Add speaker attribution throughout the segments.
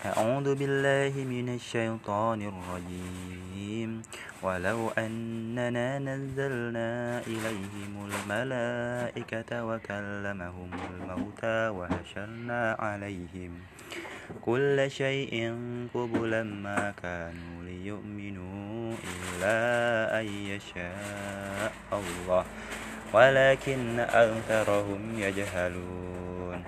Speaker 1: أعوذ بالله من الشيطان الرجيم. ولو أننا نزلنا إليهم الملائكة وكلمهم الموتى وحشرنا عليهم كل شيء قبلا ما كانوا ليؤمنوا إلا أن يشاء الله. ولكن أكثرهم يجهلون.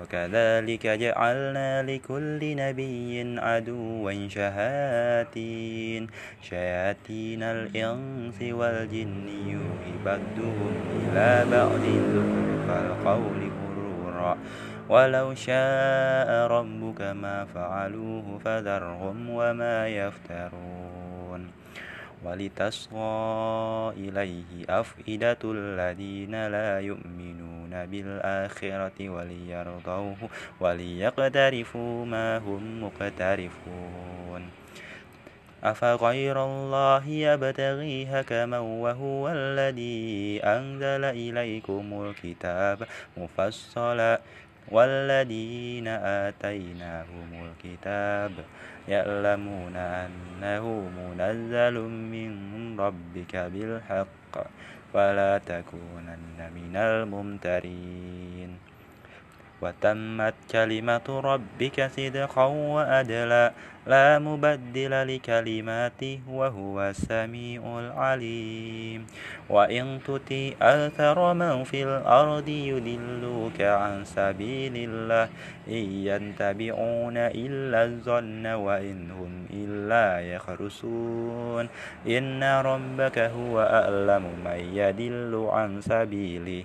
Speaker 1: وكذلك جعلنا لكل نبي عدوا شهاتين. شياطين الإنس والجن يوحي بعضهم إلى بعض فالقول غرورا. ولو شاء ربك ما فعلوه فذرهم وما يفترون. ولتصغى إليه أفئدة الذين لا يؤمنون. بالآخرة وليرضوه وليقترفوا ما هم مقترفون أفغير الله يبتغي حكما وهو الذي أنزل إليكم الكتاب مفصلا والذين آتيناهم الكتاب يعلمون أنه منزل من ربك بالحق فلا تكونن من الممترين. وتمت كلمة ربك صدقا وأدلا لا مبدل لكلماته وهو السميع العليم. وإن تطيع أكثر من في الأرض يدلوك عن سبيل الله. إن يتبعون إلا الظن وإن هم إلا يخرسون إن ربك هو أعلم من يدل عن سبيله.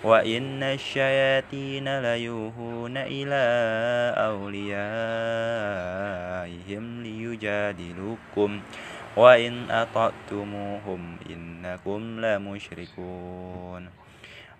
Speaker 1: وإن الشياطين ليوهون إلى أوليائهم ليجادلوكم وإن أطعتموهم إنكم لمشركون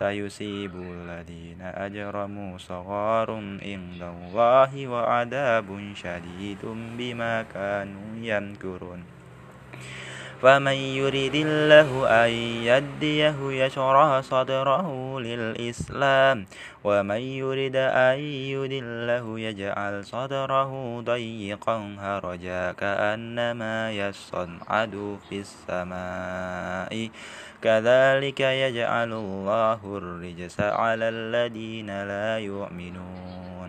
Speaker 1: سيصيب الذين أجرموا صغار عند الله وعذاب شديد بما كانوا يمكرون. فمن يريد الله أن يديه يشرح صدره للإسلام ومن يريد أن يدله يجعل صدره ضيقا هرجا كأنما يصعد في السماء. كذلك يجعل الله الرجس على الذين لا يؤمنون.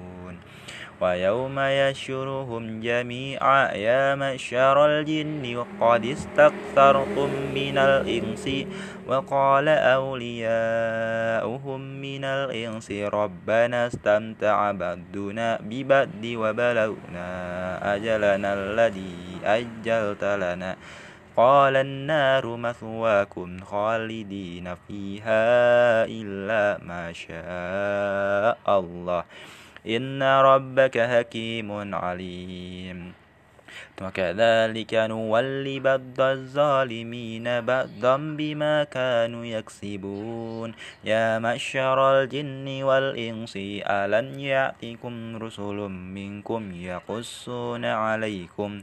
Speaker 1: ويوم يشرهم جميعا يا معشر الجن وقد استكثرتم من الإنس وقال أولياؤهم من الإنس ربنا استمتع بدنا ببد وبلغنا أجلنا الذي أجلت لنا قال النار مثواكم خالدين فيها إلا ما شاء الله إن ربك حكيم عليم وكذلك نولي بعض الظالمين بعضا بما كانوا يكسبون. يا معشر الجن والإنس ألم يأتكم رسل منكم يقصون عليكم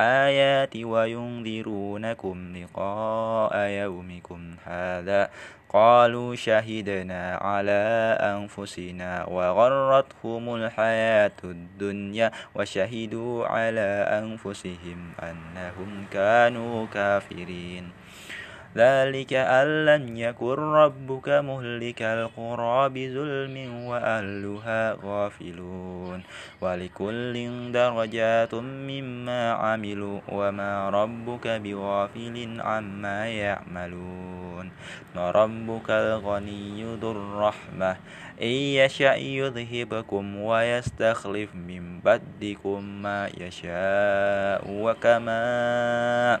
Speaker 1: آيات وينذرونكم لقاء يومكم هذا؟ قالوا شهدنا على أنفسنا وغرتهم الحياة الدنيا وشهدوا على أنفسهم أنهم كانوا كافرين. ذلك أن لن يكن ربك مهلك القرى بظلم وأهلها غافلون ولكل درجات مما عملوا وما ربك بغافل عما يعملون وربك الغني ذو الرحمة إن يشأ يذهبكم ويستخلف من بدكم ما يشاء وكما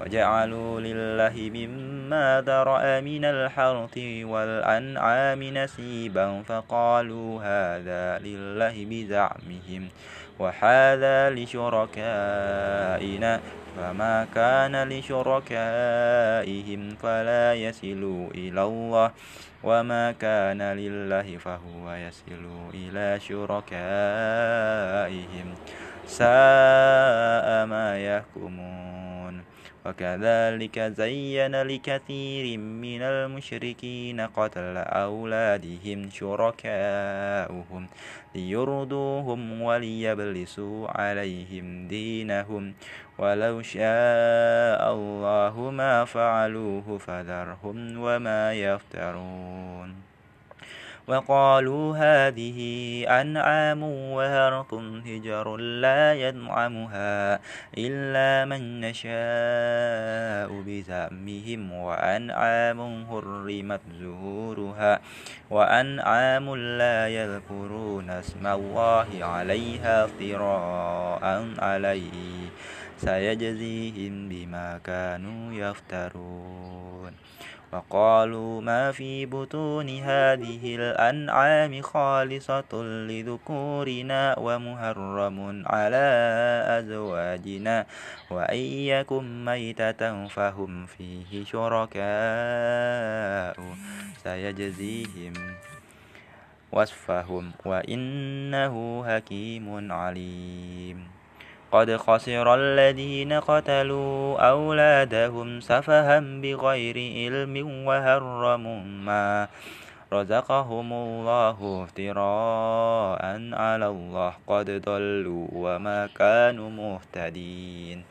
Speaker 1: وجعلوا لله مما ذرأ من الحرث والأنعام نسيبا فقالوا هذا لله بزعمهم وهذا لشركائنا فما كان لشركائهم فلا يصل إلى الله وما كان لله فهو يصل إلى شركائهم ساء ما يحكمون وكذلك زين لكثير من المشركين قتل أولادهم شركاؤهم ليرضوهم وليبلسوا عليهم دينهم. ولو شاء الله ما فعلوه فذرهم وما يفترون. وقالوا هذه أنعام وهرط هجر لا ينعمها إلا من نشاء بزعمهم وأنعام هرمت زهورها وأنعام لا يذكرون اسم الله عليها افتراء عليه سيجزيهم بما كانوا يفترون وقالوا ما في بطون هذه الأنعام خالصة لذكورنا ومهرم على أزواجنا وإن يكن ميتة فهم فيه شركاء سيجزيهم وصفهم وإنه حكيم عليم قد خسر الذين قتلوا أولادهم سفها بغير علم وهرموا ما رزقهم الله افتراء على الله. قد ضلوا وما كانوا مهتدين.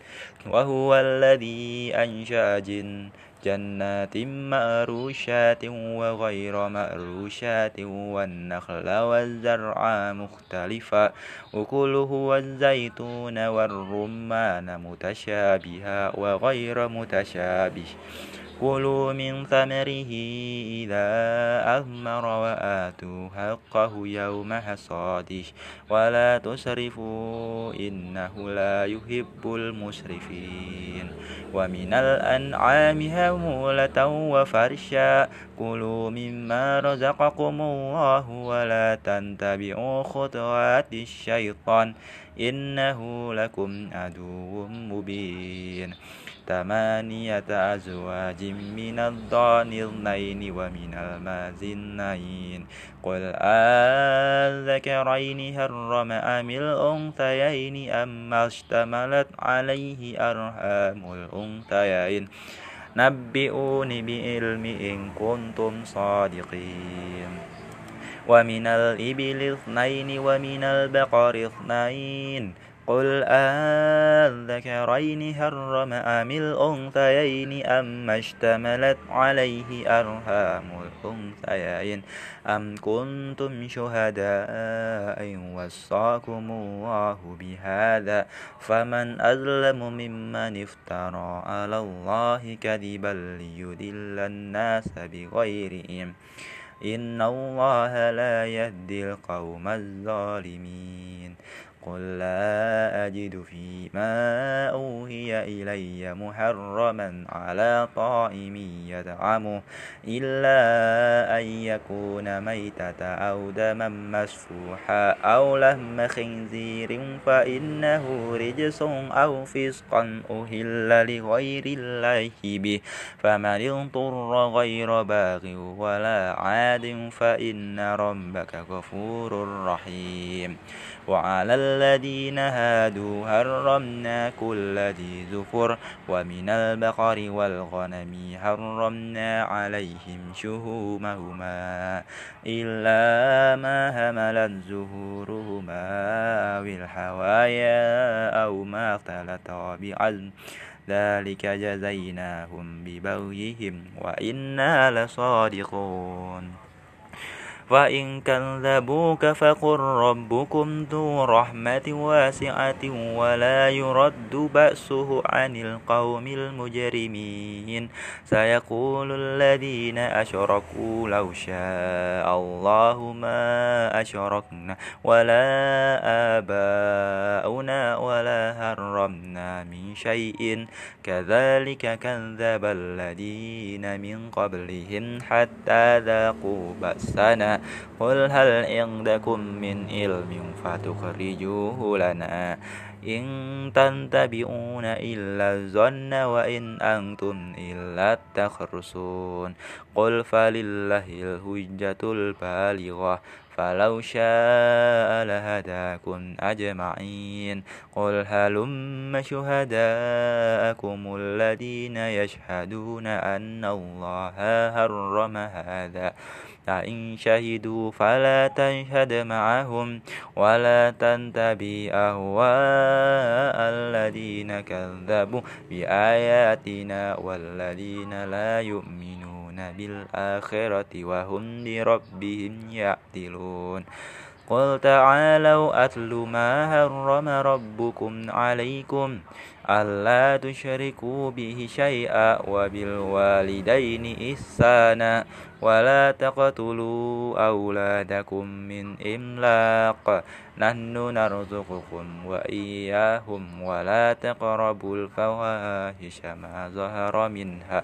Speaker 1: وهو الذي أنشأ جن جنات مأروشات وغير مأروشات والنخل والزرع مختلفا وكله والزيتون والرمان متشابها وغير متشابه. كلوا من ثمره إذا أثمر وآتوا حقه يوم حصاده ولا تسرفوا إنه لا يحب المسرفين ومن الأنعام همولة وفرشا كلوا مما رزقكم الله ولا تنتبعوا خطوات الشيطان إنه لكم عدو مبين ثمانية أزواج من الضان اثنين ومن الماز اثنين. قل أذكرين هرم أم الأنثيين أما اشتملت عليه أرحام الأنثيين. نبئوني بعلم إن كنتم صادقين. ومن الإبل اثنين ومن البقر اثنين. قل أذكرين هرم أم الأنثيين أم اشتملت عليه أرهام الأنثيين أم كنتم شهداء وصاكم الله بهذا فمن أظلم ممن افترى على الله كذبا ليدل الناس بغير علم إن الله لا يهدي القوم الظالمين قل لا أجد فيما أوهي إلي محرما على طائم يدعمه إلا أن يكون ميتة أو دما مسفوحا أو لهم خنزير فإنه رجس أو فسقا أهل لغير الله به. فمن اضطر غير باغ ولا عاد فإن ربك غفور رحيم. وعلى الذين هادوا هرمنا كل ذي زفر ومن البقر والغنم هرمنا عليهم شهومهما إلا ما هملت زهورهما أو الحوايا أو ما اختلط بعزم ذلك جزيناهم ببغيهم وإنا لصادقون. فإن كذبوك فقل ربكم ذو رحمة واسعة ولا يرد بأسه عن القوم المجرمين سيقول الذين أشركوا لو شاء الله ما أشركنا ولا آباؤنا ولا هرمنا من شيء كذلك كذب الذين من قبلهم حتى ذاقوا بأسنا قل هل عندكم من علم فتخرجوه لنا إن تنتبعون إلا الظن وإن أنتم إلا تخرصون قل فلله الحجة البالغة فلو شاء لهداكم أجمعين قل هلم شهداءكم الذين يشهدون أن الله حرم هذا فإن شهدوا فلا تشهد معهم ولا تنتبي أهواء الذين كذبوا بآياتنا والذين لا يؤمنون بالآخرة وهم لربهم يعدلون. قل تعالوا أتل ما هرم ربكم عليكم ألا تشركوا به شيئا وبالوالدين إحسانا ولا تقتلوا أولادكم من إملاق. نحن نرزقكم وإياهم ولا تقربوا الفواحش ما ظهر منها.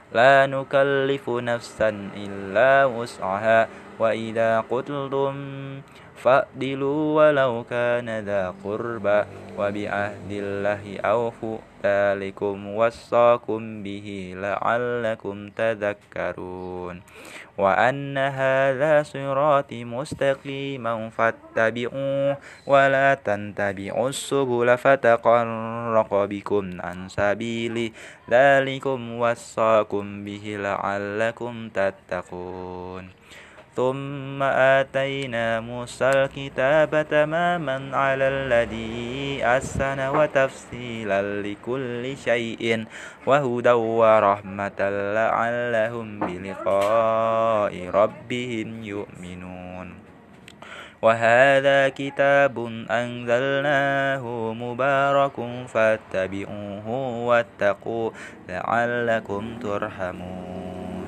Speaker 1: لا نكلف نفسا إلا وسعها. وإذا قتلتم فأدلوا ولو كان ذا قربى وبعهد الله أوفوا ذلكم وصاكم به لعلكم تذكرون وأن هذا صراطي مستقيما فاتبعوه ولا تنتبعوا السبل فتقرق بكم عن سبيلي ذلكم وصاكم به لعلكم تتقون ثم آتينا موسى الكتاب تماما على الذي أحسن وتفصيلا لكل شيء وهدى ورحمة لعلهم بلقاء ربهم يؤمنون. وهذا كتاب أنزلناه مبارك فاتبعوه واتقوا لعلكم ترحمون.